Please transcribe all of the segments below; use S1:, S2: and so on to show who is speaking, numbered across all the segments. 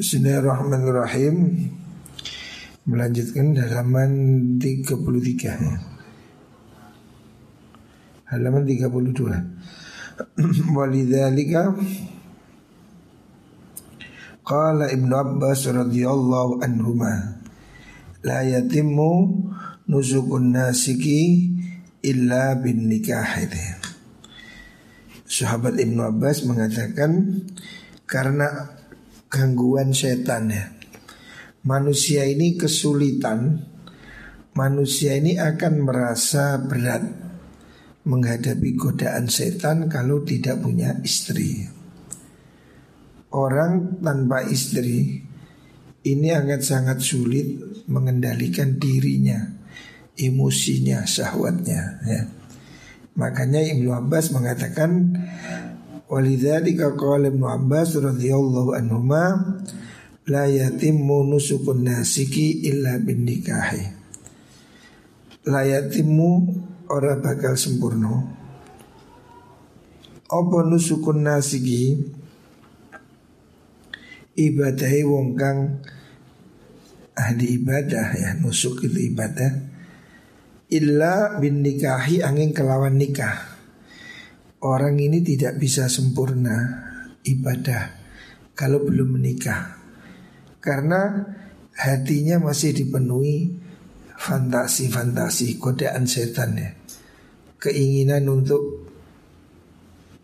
S1: Bismillahirrahmanirrahim. Melanjutkan halaman 33 ya. Halaman 32 Walidhalika Qala Ibnu Abbas radhiyallahu anhuma La yatimmu nusukun nasiki illa bin nikah Sahabat Ibnu Abbas mengatakan karena gangguan setan ya. Manusia ini kesulitan, manusia ini akan merasa berat menghadapi godaan setan kalau tidak punya istri. Orang tanpa istri ini akan sangat sulit mengendalikan dirinya, emosinya, syahwatnya ya. Makanya Ibnu Abbas mengatakan Walidzalika qala Ibnu Abbas radhiyallahu anhuma la yatimmu nusukun nasiki illa bin nikahi. La yatimmu ora bakal sempurna. Apa nusukun nasiki ibadahi wong kang ahli ibadah ya nusuk itu ibadah illa bin nikahi angin kelawan nikah orang ini tidak bisa sempurna ibadah kalau belum menikah. Karena hatinya masih dipenuhi fantasi-fantasi godaan setan ya. Keinginan untuk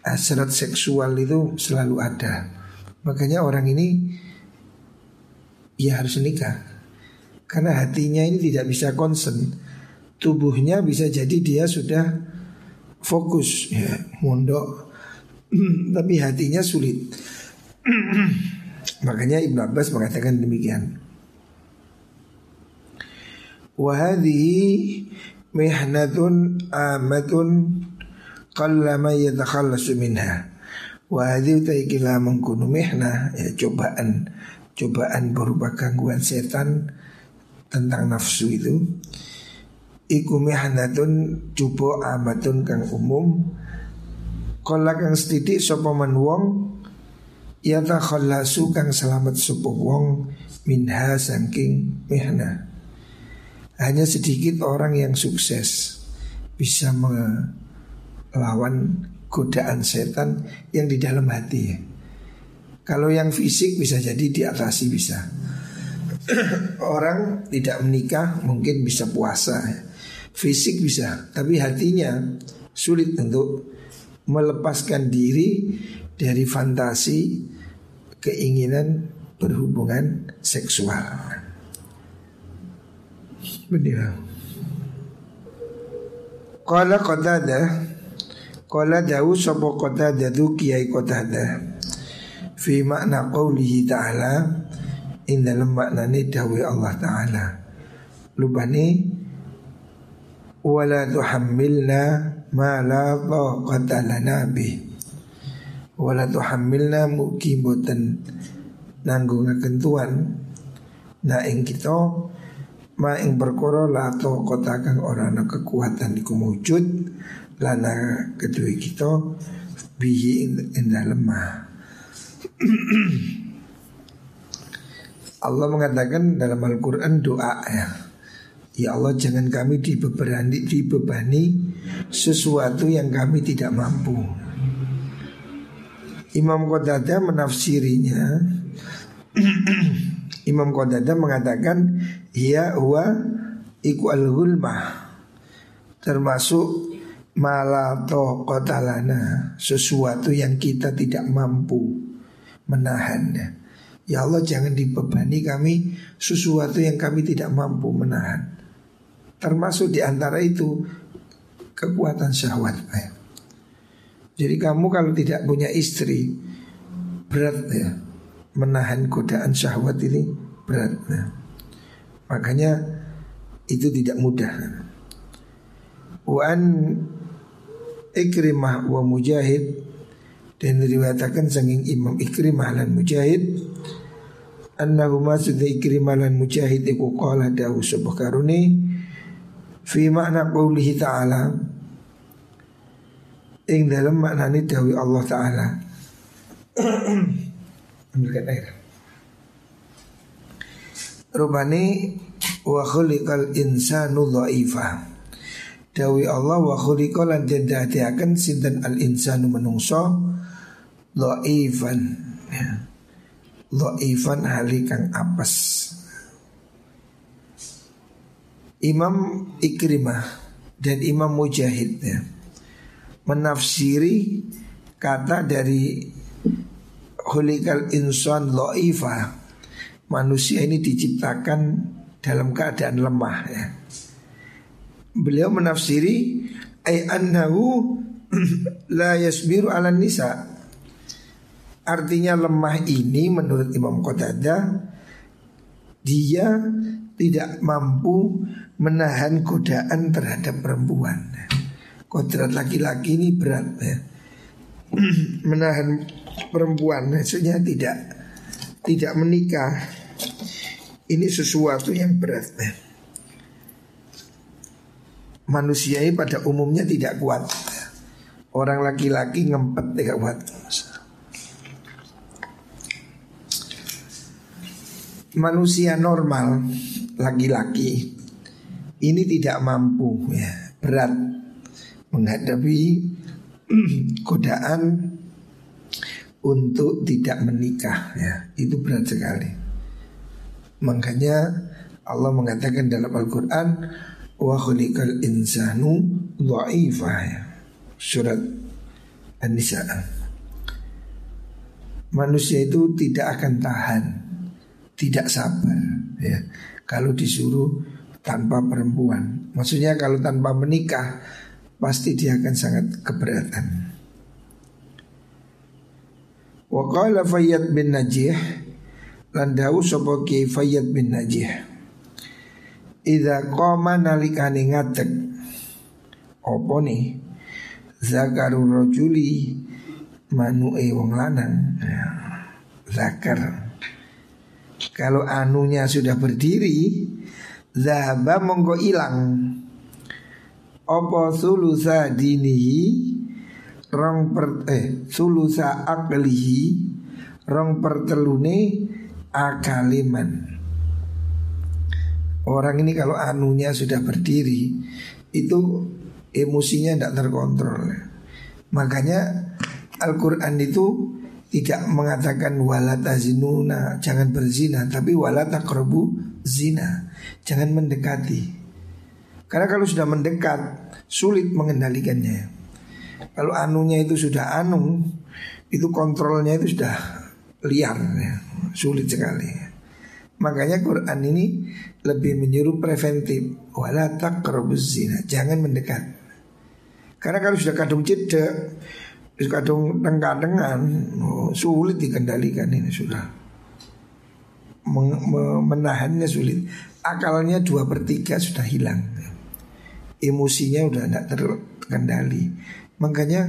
S1: hasrat seksual itu selalu ada. Makanya orang ini ya harus nikah karena hatinya ini tidak bisa konsen tubuhnya bisa jadi dia sudah fokus ya mondok. Tapi hatinya sulit. Makanya Ibnu Abbas mengatakan demikian. Wahadi mihnatun amatun qallama yatakhallasu minha. Wahadi taikila mengkunu mihna ya cobaan cobaan berupa gangguan setan tentang nafsu itu Iku mihnatun cubo amatun kang umum. Kola kang setidik sopa man wong Yata khallasu kang selamat sopa wong Minha sangking mihna. Hanya sedikit orang yang sukses Bisa melawan godaan setan yang di dalam hati. Kalau yang fisik bisa jadi diatasi bisa. Orang tidak menikah mungkin bisa puasa Fisik bisa, tapi hatinya sulit untuk melepaskan diri dari fantasi keinginan berhubungan seksual. Benar. Qala Qatada Qala dawu sapa Qatada du kiai Qatada fi makna qaulihi ta'ala in dalam maknane dawuh Allah taala. Lubani wala tuhammilna ma la taqata lana bih. Wala tuhammilna mugi boten nanggungaken tuan na ing kita ma ing perkara la taqata kang ora ana kekuatan iku wujud lana kedua kita bihi ing lemah Allah mengatakan dalam Al-Quran doa ya Ya Allah jangan kami dibebani, dibebani sesuatu yang kami tidak mampu. Imam Qadada menafsirinya. Imam Qadada mengatakan Ya huwa iku al-hulmah Termasuk malato kotalana Sesuatu yang kita tidak mampu menahannya. Ya Allah jangan dibebani kami sesuatu yang kami tidak mampu menahan Termasuk di antara itu kekuatan syahwat. Jadi kamu kalau tidak punya istri berat ya menahan godaan syahwat ini berat. Ya. Makanya itu tidak mudah. Wan Ikrimah wa Mujahid dan diriwayatkan sanging Imam Ikrimah dan Mujahid annahuma sudah Ikrimah dan Mujahid iku qala dawu subhakaruni fi makna qaulihi ta'ala ing dalam maknani dawi Allah taala ambilkan air rubani wa khuliqal insanu dhaifa. Dawi Allah wa khuliqa lan dadiaken sinten al insanu menungso dhaifan. Ya. Dhaifan hali kang apes. Imam Ikrimah dan Imam Mujahid ya, menafsiri kata dari hulikal insan lo'ifa manusia ini diciptakan dalam keadaan lemah ya. Beliau menafsiri ay annahu la yasbiru ala nisa. Artinya lemah ini menurut Imam Qatadah dia tidak mampu menahan godaan terhadap perempuan. Kodrat laki-laki ini berat ya. menahan perempuan maksudnya tidak tidak menikah ini sesuatu yang berat ya. manusia ini pada umumnya tidak kuat orang laki-laki ngempet tidak kuat manusia normal laki-laki. Ini tidak mampu ya. Berat menghadapi godaan untuk tidak menikah ya. Itu berat sekali. Makanya Allah mengatakan dalam Al-Quran wa khuliqal insanu dha'ifa ya. surat An-Nisa. Manusia itu tidak akan tahan tidak sabar ya kalau disuruh tanpa perempuan maksudnya kalau tanpa menikah pasti dia akan sangat keberatan. Wa qala Fayyad bin Najih lan dawu sapa Ki Fayyad bin Najih. Idza qama nalikane ngadeg apa nih zakaru rajuli manu'e wong lanang ya, zakar kalau anunya sudah berdiri zahaba monggo ilang. Apa sulusa dinihi? Rong per eh sulusa aklihi? Rong pertelune akaliman. Orang ini kalau anunya sudah berdiri itu emosinya tidak terkontrol. Makanya Al-Quran itu tidak mengatakan walata zinuna jangan berzina tapi walata krobu zina jangan mendekati karena kalau sudah mendekat sulit mengendalikannya. Kalau anunya itu sudah anu, itu kontrolnya itu sudah liar, ya. sulit sekali. Makanya Quran ini lebih menyuruh preventif, wala zina, jangan mendekat. Karena kalau sudah kadung cedek, kadung tengah-tengah, oh, sulit dikendalikan ini sudah. menahannya sulit. Akalnya dua per tiga sudah hilang emosinya udah tidak terkendali. Makanya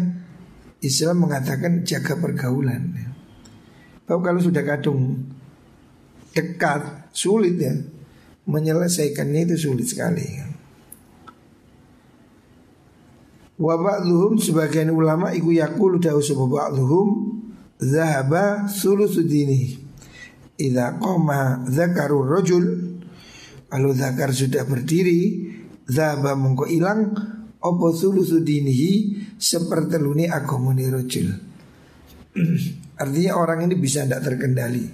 S1: Islam mengatakan jaga pergaulan. Bahwa kalau sudah kadung dekat sulit ya menyelesaikannya itu sulit sekali. Wa ba'dhum sebagian ulama iku yaqulu dawu sapa ba'dhum zahaba sulusu dini. Idza qama dzakaru rajul kalau zakar sudah berdiri Zaba mongko ilang Opo sulusu dinihi? Seperteluni agamane rojul Artinya orang ini bisa tidak terkendali.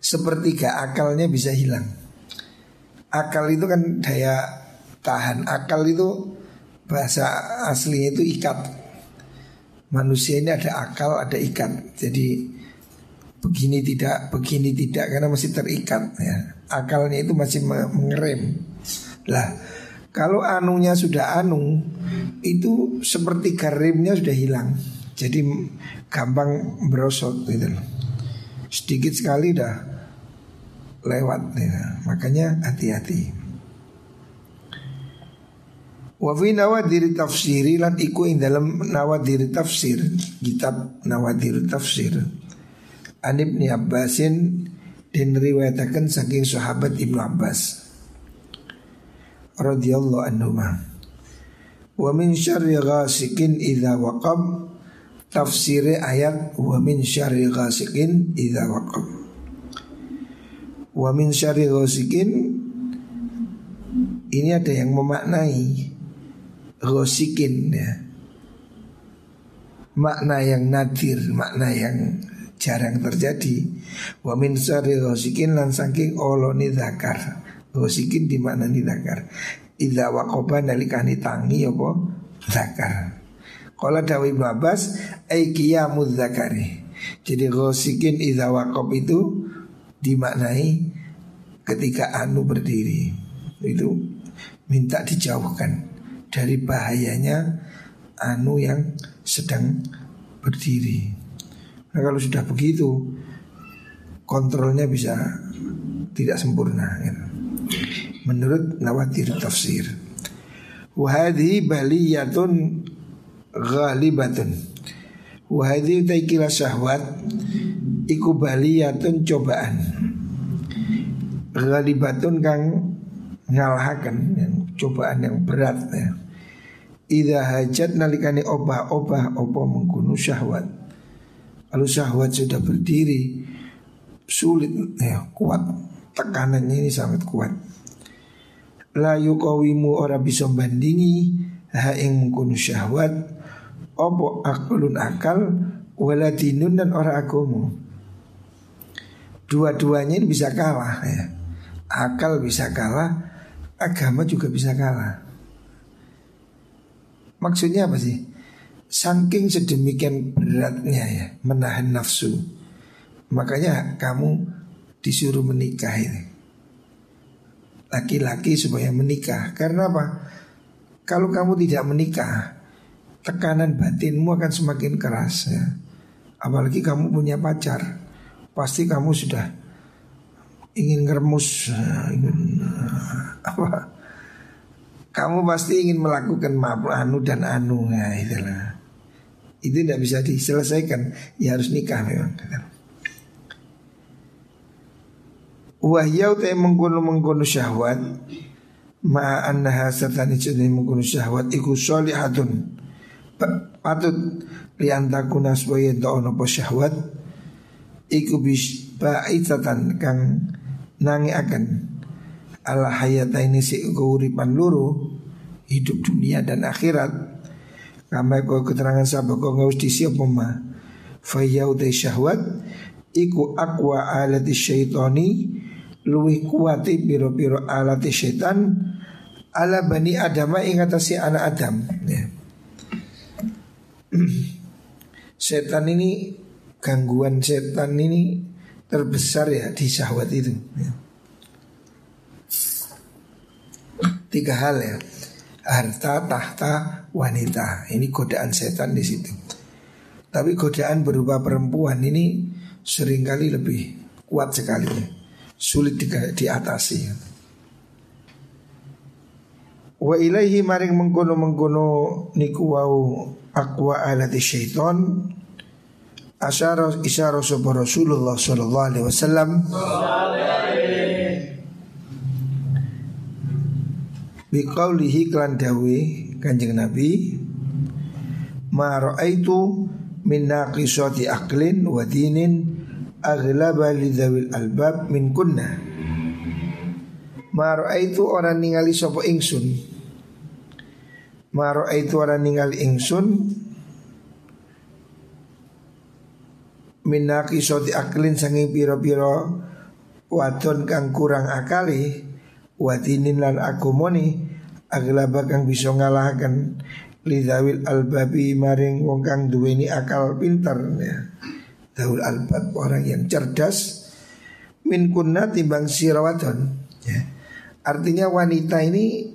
S1: Sepertiga akalnya bisa hilang Akal itu kan daya tahan Akal itu bahasa aslinya itu ikat Manusia ini ada akal, ada ikat Jadi begini tidak, begini tidak karena masih terikat ya. Akalnya itu masih mengerem. Lah, kalau anunya sudah anu itu seperti garimnya sudah hilang. Jadi gampang berosot gitu loh. Sedikit sekali dah lewat ya. Makanya hati-hati. Wa fi nawadir tafsiri lan iku ing dalam nawadir tafsir, kitab nawadir tafsir. An Ibni Abbasin dan riwayatakan saking sahabat Ibnu Abbas radhiyallahu anhu wa min syarri ghasikin idza waqab tafsir ayat wa min syarri ghasikin idza waqab. Wa min syarri ghasikin ini ada yang memaknai ghasikin ya. Makna yang nadir, makna yang jarang terjadi. Wa min syarri ghasikin lan saking oloni zakar. Ghasikin di makna ni zakar. Idza waqaba nalikani tangi apa zakar. Kala Dawi Ibnu Abbas ai qiyamuz zakari. Jadi ghosikin idza itu dimaknai ketika anu berdiri. Itu minta dijauhkan dari bahayanya anu yang sedang berdiri. Nah kalau sudah begitu kontrolnya bisa tidak sempurna. Gitu. Menurut Nawatir Tafsir. Wahadi baliyatun ghalibatun wa hadhi taikila syahwat iku baliyatun cobaan. Ghalibatun kang ngalahaken cobaan yang berat ya. Ida hajat nalikani obah-obah opo mengkuno syahwat. Kalau syahwat sudah berdiri Sulit ya kuat. Tekanannya ini sangat kuat. La yukawimu ora bisa bandingi Ha ing mengkuno syahwat. Opo akulun akal wala dinun dan orang agomo. Dua-duanya ini bisa kalah ya. Akal bisa kalah, agama juga bisa kalah. Maksudnya apa sih? Saking sedemikian beratnya ya menahan nafsu. Makanya kamu disuruh menikah ini. Laki-laki supaya menikah. Karena apa? Kalau kamu tidak menikah, tekanan batinmu akan semakin keras ya. Apalagi kamu punya pacar, pasti kamu sudah ingin ngeremus, eh, ingin eh, apa? Kamu pasti ingin melakukan maaf anu dan anu ya itulah. Itu tidak bisa diselesaikan, ya harus nikah memang. Wahyau te mengkono mengkono syahwat ma annaha satani mengkono syahwat iku sholihatun patut liantakuna supaya ono po syahwat iku bis ba'itatan kang nangi akan ala hayata ini si keuripan luru hidup dunia dan akhirat. Kama kau keterangan sahabat kau nggak usah disiap ma? Fayau syahwat iku akwa alati syaitoni luwih kuati piro-piro alati syaitan ala bani adama ingatasi anak adam. Ya. setan ini gangguan setan ini terbesar ya di syahwat itu. Ya. Tiga hal ya, harta, tahta, wanita. Ini godaan setan di situ. Tapi godaan berupa perempuan ini sering kali lebih kuat sekali, sulit di, diatasi. Wa ilaihi maring mengkono mengkono niku wau akwa alati syaiton asyara isyara sapa Rasulullah sallallahu alaihi wasallam. Biqaulihi klan dawe Kanjeng Nabi ma raaitu min naqisati aqlin wa dinin aghlaba lidzawil albab min kunna. Ma raaitu orang ningali sapa ingsun? Maro itu orang ninggal ingsun Minaki soti aklin sanging piro-piro Wadon kang kurang akali Wadinin lan agomoni Aglaba kang bisa ngalahkan Lidawil albabi maring wong kang duweni akal pintar ya. Daul albab orang yang cerdas Min kunna timbang sirawadon ya. Artinya wanita ini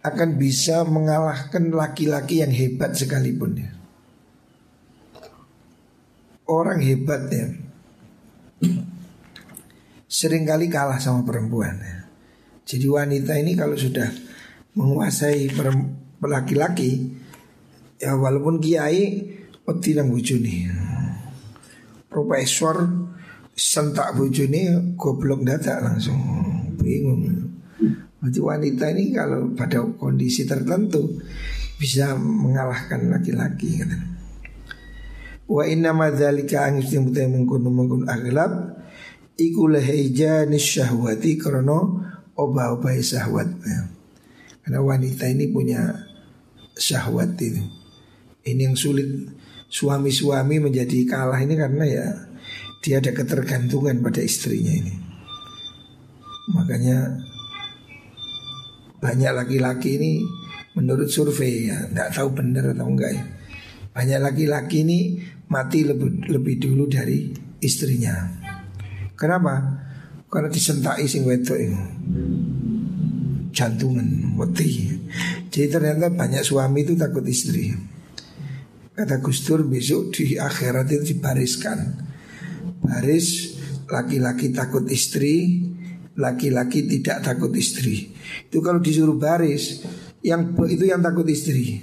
S1: akan bisa mengalahkan laki-laki yang hebat sekalipun ya. Orang hebat ya sering kali kalah sama perempuan ya. Jadi wanita ini kalau sudah menguasai laki-laki ya walaupun kiai peti nang bojone. Profesor sentak bojone goblok data langsung bingung. Berarti wanita ini kalau pada kondisi tertentu bisa mengalahkan laki-laki. Wa inna madzalika angis yang buta mengkono mengkono aglab iku lahaijani syahwati karena obah-obah syahwat. Ya. Karena wanita ini punya syahwat itu. Ini yang sulit suami-suami menjadi kalah ini karena ya dia ada ketergantungan pada istrinya ini. Makanya banyak laki-laki ini menurut survei ya, tidak tahu benar atau enggak ya. Banyak laki-laki ini mati lebih, lebih dulu dari istrinya. Kenapa? Karena disentai sing wedok ini jantungan mati. Jadi ternyata banyak suami itu takut istri. Kata Gus Dur besok di akhirat itu dibariskan. Baris laki-laki takut istri, laki-laki tidak takut istri. Itu kalau disuruh baris, yang itu yang takut istri.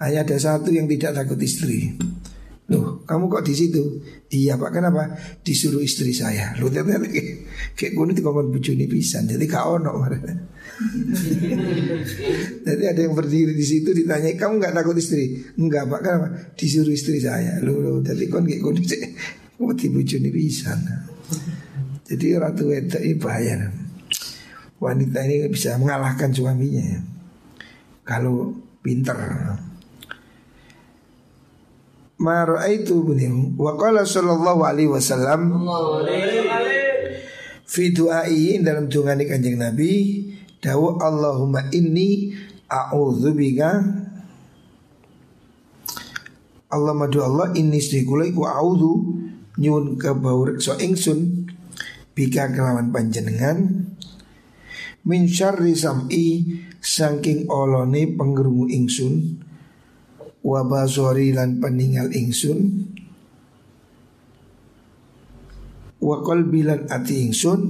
S1: Hanya ada satu yang tidak takut istri. Kamu kok di situ? Iya pak, kenapa? Disuruh istri saya. Loh, ternyata kayak, gue ini dikongkon bujuni pisan. Jadi kau ono. Jadi ada yang berdiri di situ ditanya, kamu nggak takut istri? Enggak pak, kenapa? Disuruh istri saya. Loh, loh jadi kon kayak gue ini di bujuni pisan. Jadi ratu wedok ini bahaya. Wanita ini bisa mengalahkan suaminya. Kalau pinter ma raaitu beliau. Wa qala sallallahu alaihi wasallam fi du'ai dalam doa kanjeng Nabi dawu Allahumma inni a'udzubika Allah madu Allah inni sedikulai wa a'udzu nyun kabau so ingsun bika kelawan panjenengan. Min syarri sam'i saking olone pengerungu ingsun wabasori lan peninggal ingsun. Wa qalbi lan ati ingsun.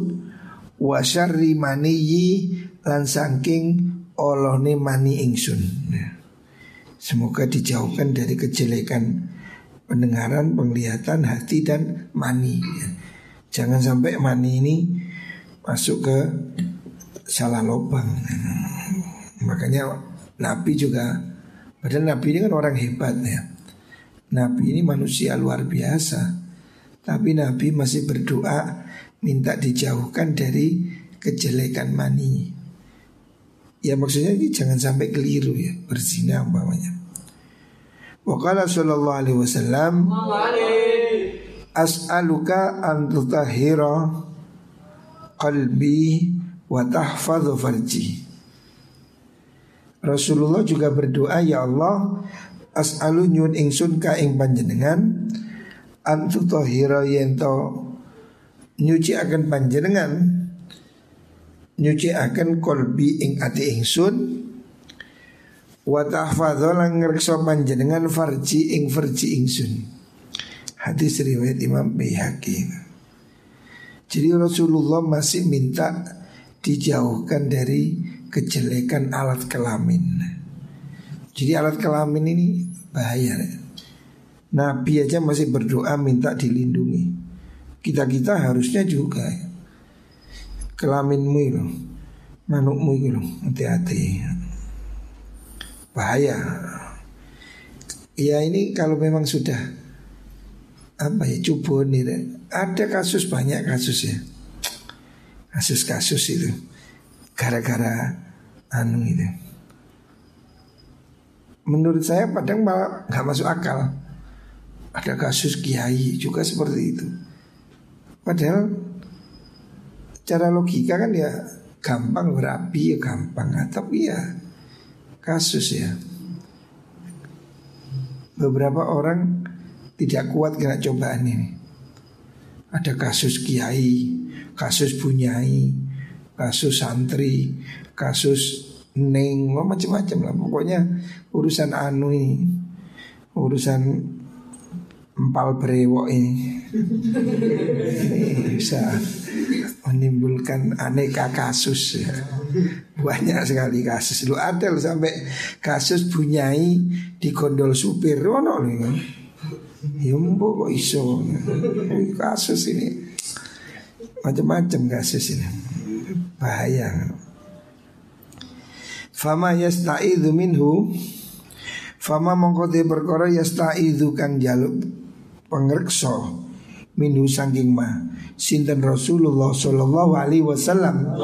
S1: Wa syarri maniyi lan saking olone mani ingsun. Semoga dijauhkan dari kejelekan pendengaran, penglihatan, hati dan mani. Jangan sampai mani ini masuk ke salah lubang. Makanya Nabi juga Padahal Nabi ini kan orang hebat ya. Nabi ini manusia luar biasa. Tapi Nabi masih berdoa minta dijauhkan dari kejelekan mani. Ya maksudnya ini jangan sampai keliru ya berzina umpamanya. Waqala sallallahu alaihi wasallam As'aluka an tutahhira qalbi wa tahfadhu farji. Rasulullah juga berdoa ya Allah as'alu nyun ingsun ka ing panjenengan antu tohira yento nyuci akan panjenengan nyuci akan kolbi ing ati ingsun wa tahfadhu lan ngrekso panjenengan farji ing farji ingsun. Hadis riwayat Imam Baihaqi. Jadi Rasulullah masih minta dijauhkan dari kejelekan alat kelamin. Jadi alat kelamin ini bahaya. Nabi aja masih berdoa minta dilindungi. Kita-kita harusnya juga kelaminmu itu, manukmu itu hati-hati. Bahaya. Ya ini kalau memang sudah apa ya cubon ini ada kasus banyak kasus ya kasus-kasus itu gara-gara anu itu. Menurut saya padang malah nggak masuk akal. Ada kasus kiai juga seperti itu. Padahal cara logika kan ya gampang berapi ya gampang, nah, tapi ya kasus ya. Beberapa orang tidak kuat kena cobaan ini. Ada kasus kiai, kasus bunyai, kasus santri, kasus neng, macam-macam lah. Pokoknya urusan anu ini, urusan empal brewok ini, ini bisa menimbulkan aneka kasus ya. Banyak sekali kasus. Lu loh sampai kasus bunyai di gondol supir. Ono kan Ya kok iso. Kasus ini. Macam-macam kasus ini. Bahaya. Fama yasta'idhu minhu. Fama mongko te perkara yasta'idhu kang jaluk pengrekso minhu sangking ma. Sinten Rasulullah sallallahu alaihi wasallam?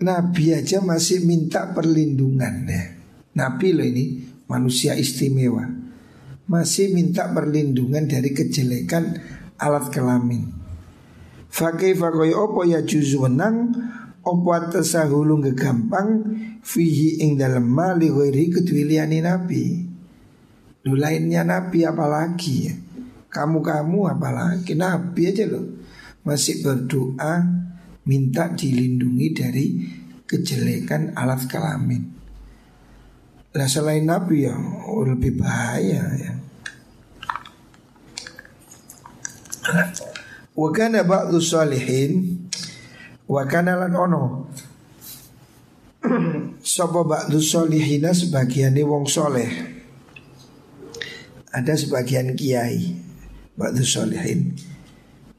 S1: Nabi aja masih minta perlindungan ya. Nabi loh ini manusia istimewa. Masih minta perlindungan dari kejelekan alat kelamin Fakih fakoy opo ya juzu menang? Opo atasahulu gampang Fihi ing dalam mali ghairi kedwiliani nabi. Lu lainnya nabi apalagi? Ya Kamu-kamu apalagi? Nabi aja loh Masih berdoa Minta dilindungi dari kejelekan alat kelamin. Lah selain nabi ya lebih bahaya ya Wa kana ba'du salihin Wa kana lan ono. Sapa ba'du salihina sebagian wong soleh Ada sebagian kiai Ba'du salihin.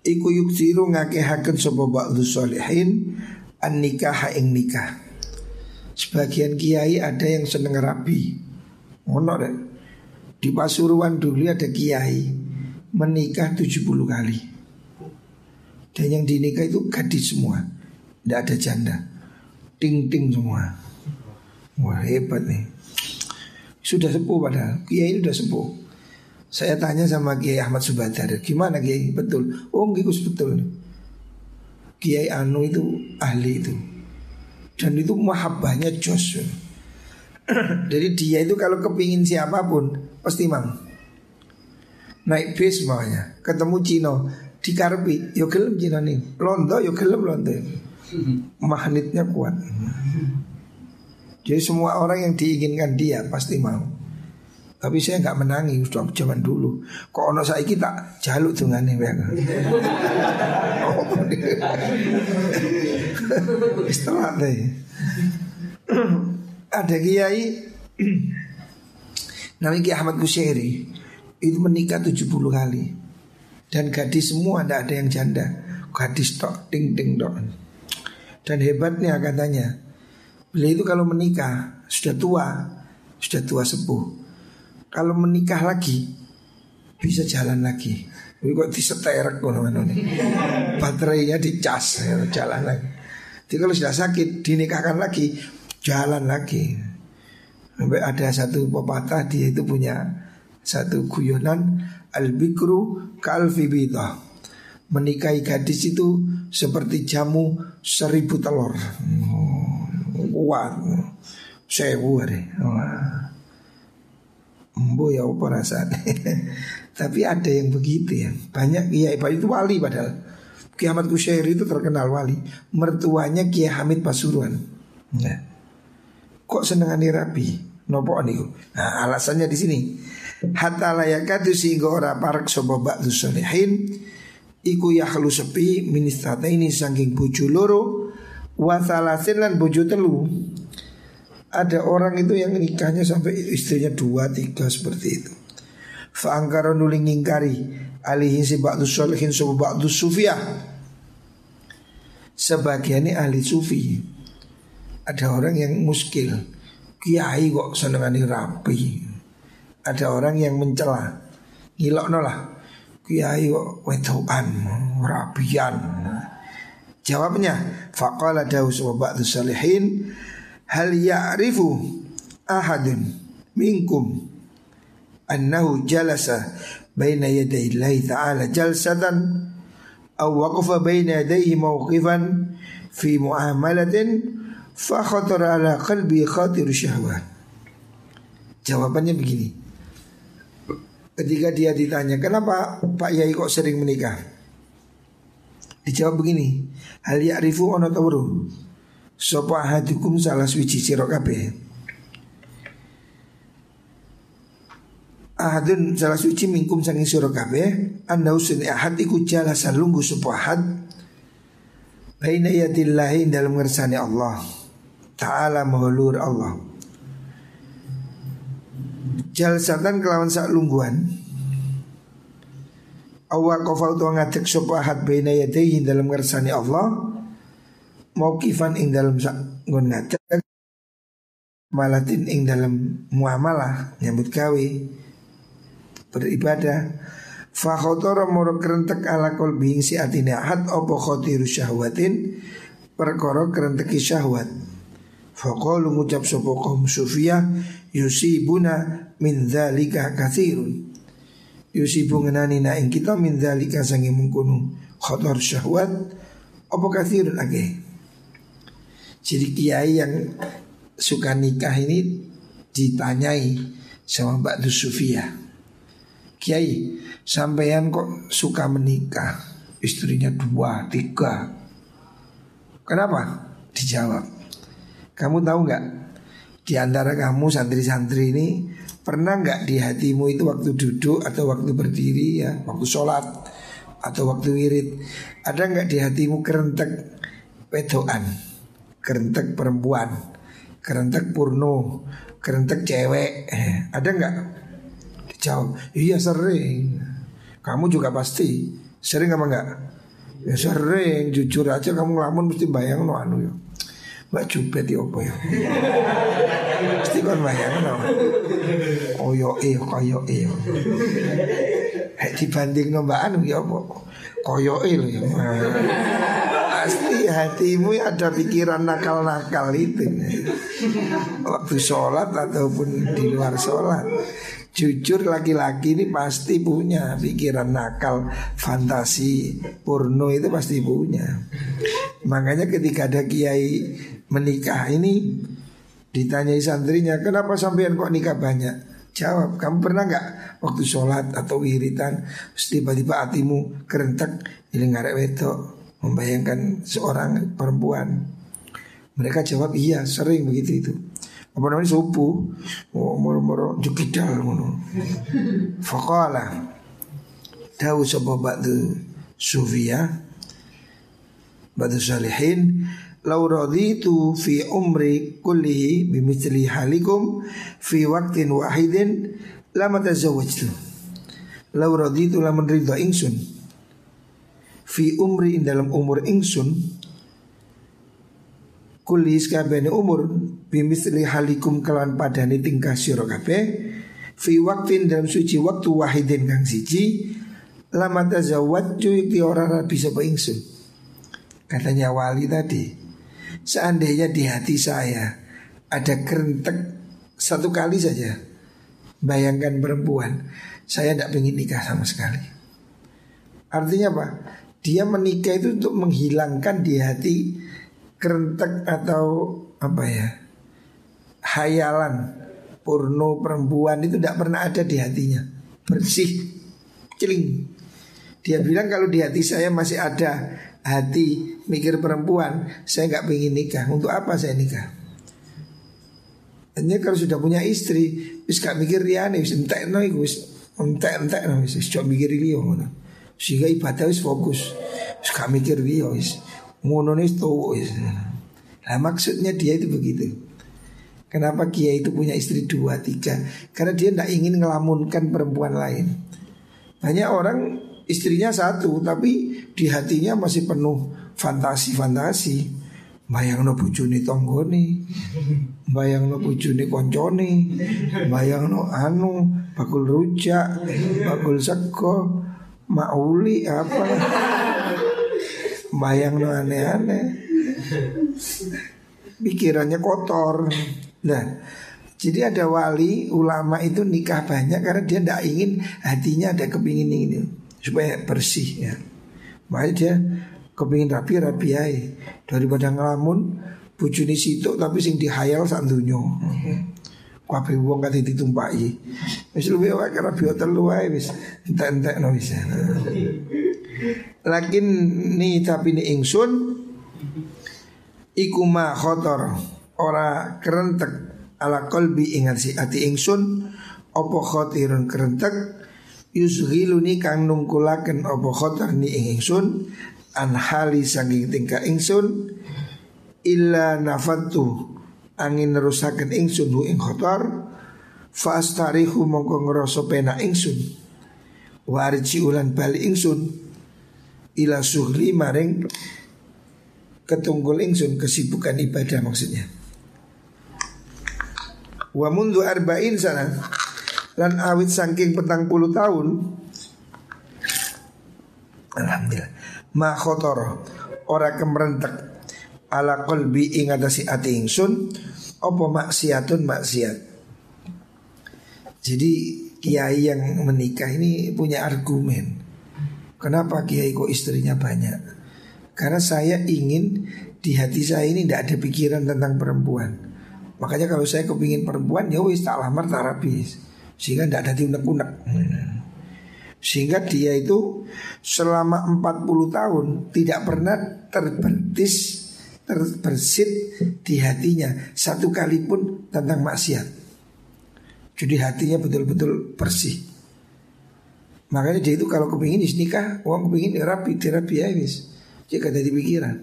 S1: Iku yuksiru ngakehaken sapa ba'du salihin An nikah ing nikah. Sebagian kiai ada yang seneng rapi Ono deh Di Pasuruan dulu ada kiai Menikah 70 kali dan yang dinikah itu gadis semua. Tidak ada janda. Ting-ting semua. Wah hebat nih. Sudah sepuh padahal. Kiai sudah sepuh. Saya tanya sama Kiai Ahmad Subadar Gimana Kiai? Betul? Oh ngikus betul. Kiai Anu itu ahli itu. Dan itu mahabbahnya jos. Jadi dia itu kalau kepingin siapa pun Pasti mau Naik bis maunya. Ketemu Cino dikarpi yo gelem nih londo yo gelem londo. Magnetnya kuat. Jadi semua orang yang diinginkan dia pasti mau. Tapi saya nggak menangi sudah zaman dulu. Kok ono saya kita jaluk dengan ini Setelah deh ada kiai namanya Kiai Ahmad Kusyairi itu menikah 70 kali dan gadis semua tidak ada yang janda. Gadis tok, ting ting tok. Dan hebatnya katanya Beliau itu kalau menikah Sudah tua Sudah tua sepuh. Kalau menikah lagi Bisa jalan lagi. Ini kok diseterek Baterainya dicas ya, Jalan lagi. Jadi kalau sudah sakit Dinikahkan lagi Jalan lagi. Sampai ada satu pepatah Dia itu punya Satu guyonan Al-bikru kalfibita Menikahi gadis itu seperti jamu seribu telur. Oh, Kuat. Hari. Embo ya apa rasanya? Tapi ada yang begitu ya. Banyak Kiai itu wali padahal. Kiamat Kusyair itu terkenal wali. Mertuanya Kiai Hamid Pasuruan. Nah. Kok senengani rapi Nopo niku? Nah alasannya di sini Hatta layakatu sehingga ora parak sobo ba'du solihin Iku yakhlu sepi ministrata ini saking bojo loro Wasalasin lan bojo telu. Ada orang itu yang nikahnya sampai istrinya dua tiga seperti itu. Fa'angkara nuling ngingkari Alihin si ba'du solihin sobo ba'du sufiyah Sebagiannya ahli sufi. Ada orang yang muskil Kiai kok senengani rapi ada orang yang mencela. Ngilok lah kiai kok wedoan rabian. Jawabnya faqala daus wa ba'du salihin hal ya'rifu ahadun minkum annahu jalasa baina yaday Allah ta'ala jalsatan aw waqafa baina yadayhi mawqifan fi muamalatin fa khatara ala qalbi khatir syahwat. Jawabannya begini Ketika dia ditanya Kenapa Pak Yai kok sering menikah? Dijawab begini Hal ya'rifu ono tawru Sopo ahadukum salah suci sirok Ahadun salah suci mingkum sanging sirok Anda usun ahad iku jalasan lunggu sopo ahad. Baina yadillahi dalam ngersani Allah Ta'ala mahulur Allah jalsatan kelawan sak lungguan Awa kofal tuwa ngadek sopa ahad baina yadaihi dalam ngersani Allah. Mauqifan ing dalam sak ngon ngadek malatin ing dalam muamalah nyambut gawe. Beribadah. Fa khotara moro kerentek ala qalbi si atine ahad apa khotiru syahwatin? Perkara kerenteki syahwat. Faqalu ngucap sapa kaum sufia yusibuna min dzalika katsirun yusibu ngenani na kita min dzalika sangi mengkono khotor syahwat apa katsirun age jadi kiai yang suka nikah ini ditanyai sama Mbak Sufia. Kiai, sampean kok suka menikah? Istrinya dua, tiga. Kenapa? Dijawab. Kamu tahu nggak? Di antara kamu santri-santri ini pernah nggak di hatimu itu waktu duduk atau waktu berdiri ya, waktu sholat atau waktu wirid, ada nggak di hatimu kerentek wedoan, kerentek perempuan? kerentek purno, kerentek cewek, eh, ada nggak? Dijawab, iya sering. Kamu juga pasti sering apa enggak? Ya sering, jujur aja kamu ngelamun mesti bayang no anu ya. Mbak Jubet ya apa ya? Mesti kan bayang no. Koyo e, koyo e. Hek dibanding no Mbak Anu ya apa? Koyo e ya. Pasti hatimu ada pikiran nakal-nakal itu. Waktu sholat ataupun di luar sholat. Jujur laki-laki ini pasti punya pikiran nakal Fantasi porno itu pasti punya. Makanya ketika ada kiai menikah ini Ditanyai santrinya Kenapa sampean kok nikah banyak? Jawab, kamu pernah nggak waktu sholat atau wiritan tiba-tiba hatimu kerentek ini ngarek wetok membayangkan seorang perempuan. Mereka jawab iya sering begitu itu. Apa namanya oh, moro-moro jukidal ngono. Faqala tahu sapa ba'du sufia ba'du salihin Lau raditu fi umri kullihi bimithli halikum fi waktin wahidin lama tazawwajtu. Lau raditu lamun ridha ingsun fi umri dalam umur ingsun kulis kabehane umur bimisli halikum kelawan padane tingkah sira kabeh fi waktin dalam suci waktu wahidin kang siji lama tazawwaju iki ora bisa ingsun. Katanya wali tadi seandainya di hati saya ada kerentek satu kali saja bayangkan perempuan saya tidak ingin nikah sama sekali. Artinya apa dia menikah itu untuk menghilangkan di hati kerentek atau apa ya? Hayalan porno perempuan itu tidak pernah ada di hatinya. Bersih. Celing. Dia bilang kalau di hati saya masih ada hati mikir perempuan saya nggak pengen nikah. Untuk apa saya nikah? Hanya kalau sudah punya istri wis gak mikir riane wis entek no wis entek entek no wis coba mikir liyo sehingga ibadah wis fokus. Wis gak mikir dia wis. Ngono tuh wis. Nah maksudnya dia itu begitu. Kenapa Kiai itu punya istri dua tiga? Karena dia tidak ingin ngelamunkan perempuan lain. Banyak orang istrinya satu tapi di hatinya masih penuh fantasi-fantasi. Bayang no bujuni tonggoni Bayang no bujuni konconi Bayang no anu Bakul rujak Bakul sego mauli apa? Bayang no aneh-aneh. Pikirannya kotor. Nah jadi ada wali ulama itu nikah banyak karena dia tidak ingin hatinya ada kepingin ini supaya bersih ya. Makanya dia kepingin rapi rapi aja daripada ngelamun bujuni situ tapi sing dihayal santunyo kabeh wong kate ditumpaki. Wis luwe wae karena bio telu wae wis entek-entek no wis. Lakin ni tapi ni ingsun iku ma khotor ora kerentek ala kolbi ingat si ati ingsun opo khotirun kerentek yusghiluni kang nungkulaken opo khotor ni ingsun an hali tingkah ingsun illa nafatu angin nerusaken ingsun hu ing khotor fa astarihu mongko ngrasa penak ingsun. Wa arji ulan bali ingsun ila suhli maring ketunggul ingsun kesibukan ibadah maksudnya. Wa mundu arba'in sana Lan awit saking petang puluh tahun Alhamdulillah Ma khotor Ora kemerentek Ala kolbi ingatasi ati ingsun Opo maksiatun maksiat? Jadi kiai yang menikah ini punya argumen. Kenapa kiai kok istrinya banyak? Karena saya ingin di hati saya ini tidak ada pikiran tentang perempuan. Makanya kalau saya kepingin perempuan ya wis tak lamar tak rabis Sehingga tidak ada diunek-unek. Sehingga dia itu selama 40 tahun tidak pernah terbentis terbersit di hatinya satu kali pun tentang maksiat. Jadi hatinya betul-betul bersih. Makanya dia itu kalau kepingin nikah, uang kepingin rapi, terapi ya wis. Jika ada pikiran.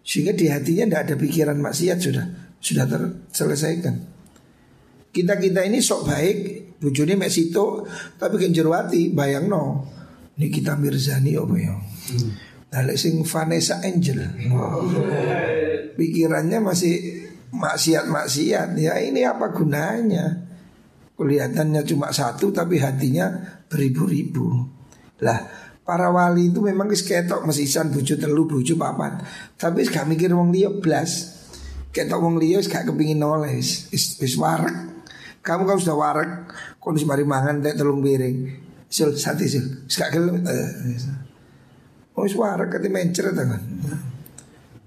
S1: Sehingga di hatinya tidak ada pikiran maksiat sudah sudah terselesaikan. Kita kita ini sok baik, bujuni mek situ, tapi kan jerwati bayang no. Ini kita Mirzani apa ya? Nah, sing Vanessa Angel. Pikirannya masih maksiat-maksiat. Ya ini apa gunanya? Kelihatannya cuma satu tapi hatinya beribu-ribu. Lah, para wali itu memang wis ketok mesisan bojo telu bojo papat. Tapi gak mikir wong liya blas. Ketok wong liya gak kepingin noleh wis wis warak. Kamu kalau sudah warak, kondisi mari mangan tek telung piring. Sul sate sul. Gak gelem. Eh, oh wis warak kate mencer tangan.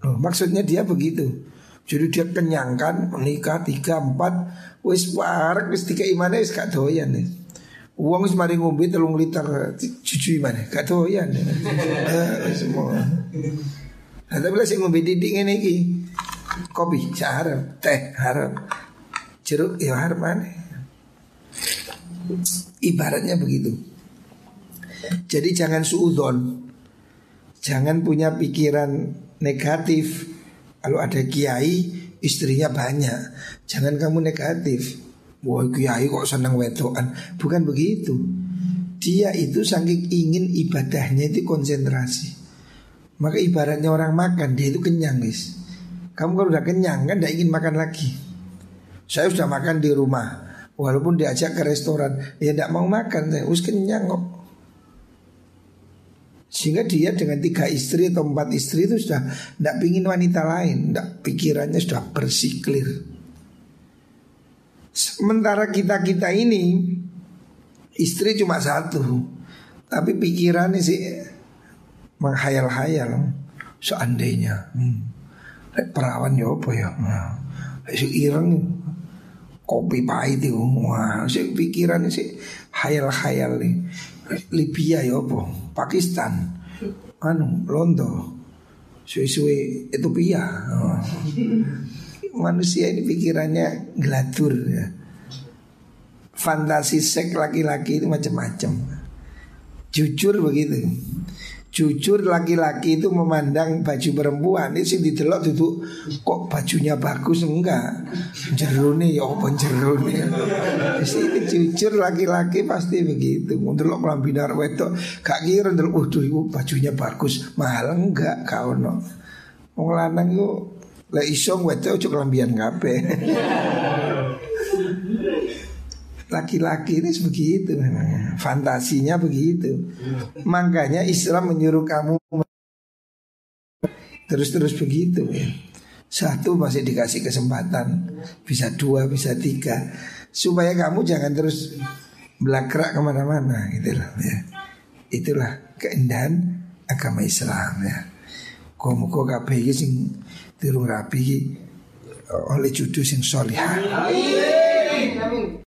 S1: Oh, maksudnya dia begitu. Jadi dia kenyangkan menikah tiga empat wis warak wis tiga imane wis gak doyan nih. Uang wis mari ngombe telung liter cucu imane gak doyan. Eh, semua. Nah, tapi lah sing ngombe didik ngene iki kopi haram, teh haram, jeruk ya haram mana? Ibaratnya begitu. Jadi jangan suudon, jangan punya pikiran negatif. Kalau ada kiai istrinya banyak, jangan kamu negatif. Wah kiai kok senang wedoan, bukan begitu. Dia itu saking ingin ibadahnya itu konsentrasi. Maka ibaratnya orang makan, dia itu kenyang guys. Kamu kalau udah kenyang kan tidak ingin makan lagi. Saya sudah makan di rumah, walaupun diajak ke restoran, ya tidak mau makan. Saya us kenyang kok. Sehingga dia dengan tiga istri atau empat istri itu sudah tidak pingin wanita lain, tidak pikirannya sudah bersih clear. Sementara kita kita ini istri cuma satu, tapi pikirannya sih menghayal-hayal seandainya. Hmm. Perawan ya apa ya? Nah, si ireng kopi pahit itu. Wah, si pikiran sih hayal-hayal nih. Libya ya apa? Pakistan. Anu, Londo. Suwe-suwe Ethiopia. Oh. Manusia ini pikirannya gelatur ya. Fantasi seks laki-laki itu macam-macam. Jujur begitu. Jujur laki-laki itu memandang baju perempuan. Ini sih didelok itu Kok bajunya bagus? Enggak. Jerune ya apa jerune Di sini jujur laki-laki pasti begitu. Mendelok melambinar wedok Gak kira ndelok Waduh itu bajunya bagus. Mahal enggak kau no Wong lanang itu Lah isong wedok cuk lambian kabeh Laki-laki ini begitu memang Fantasinya begitu. Makanya Islam menyuruh kamu Terus-terus begitu ya. Satu masih dikasih kesempatan Bisa dua, bisa tiga. Supaya kamu jangan terus Belakrak ke mana-mana gitu loh ya. Itulah keindahan agama Islam ya. Komuko kabeh iki sing tirung rapi oleh judul sing solihah. Amin.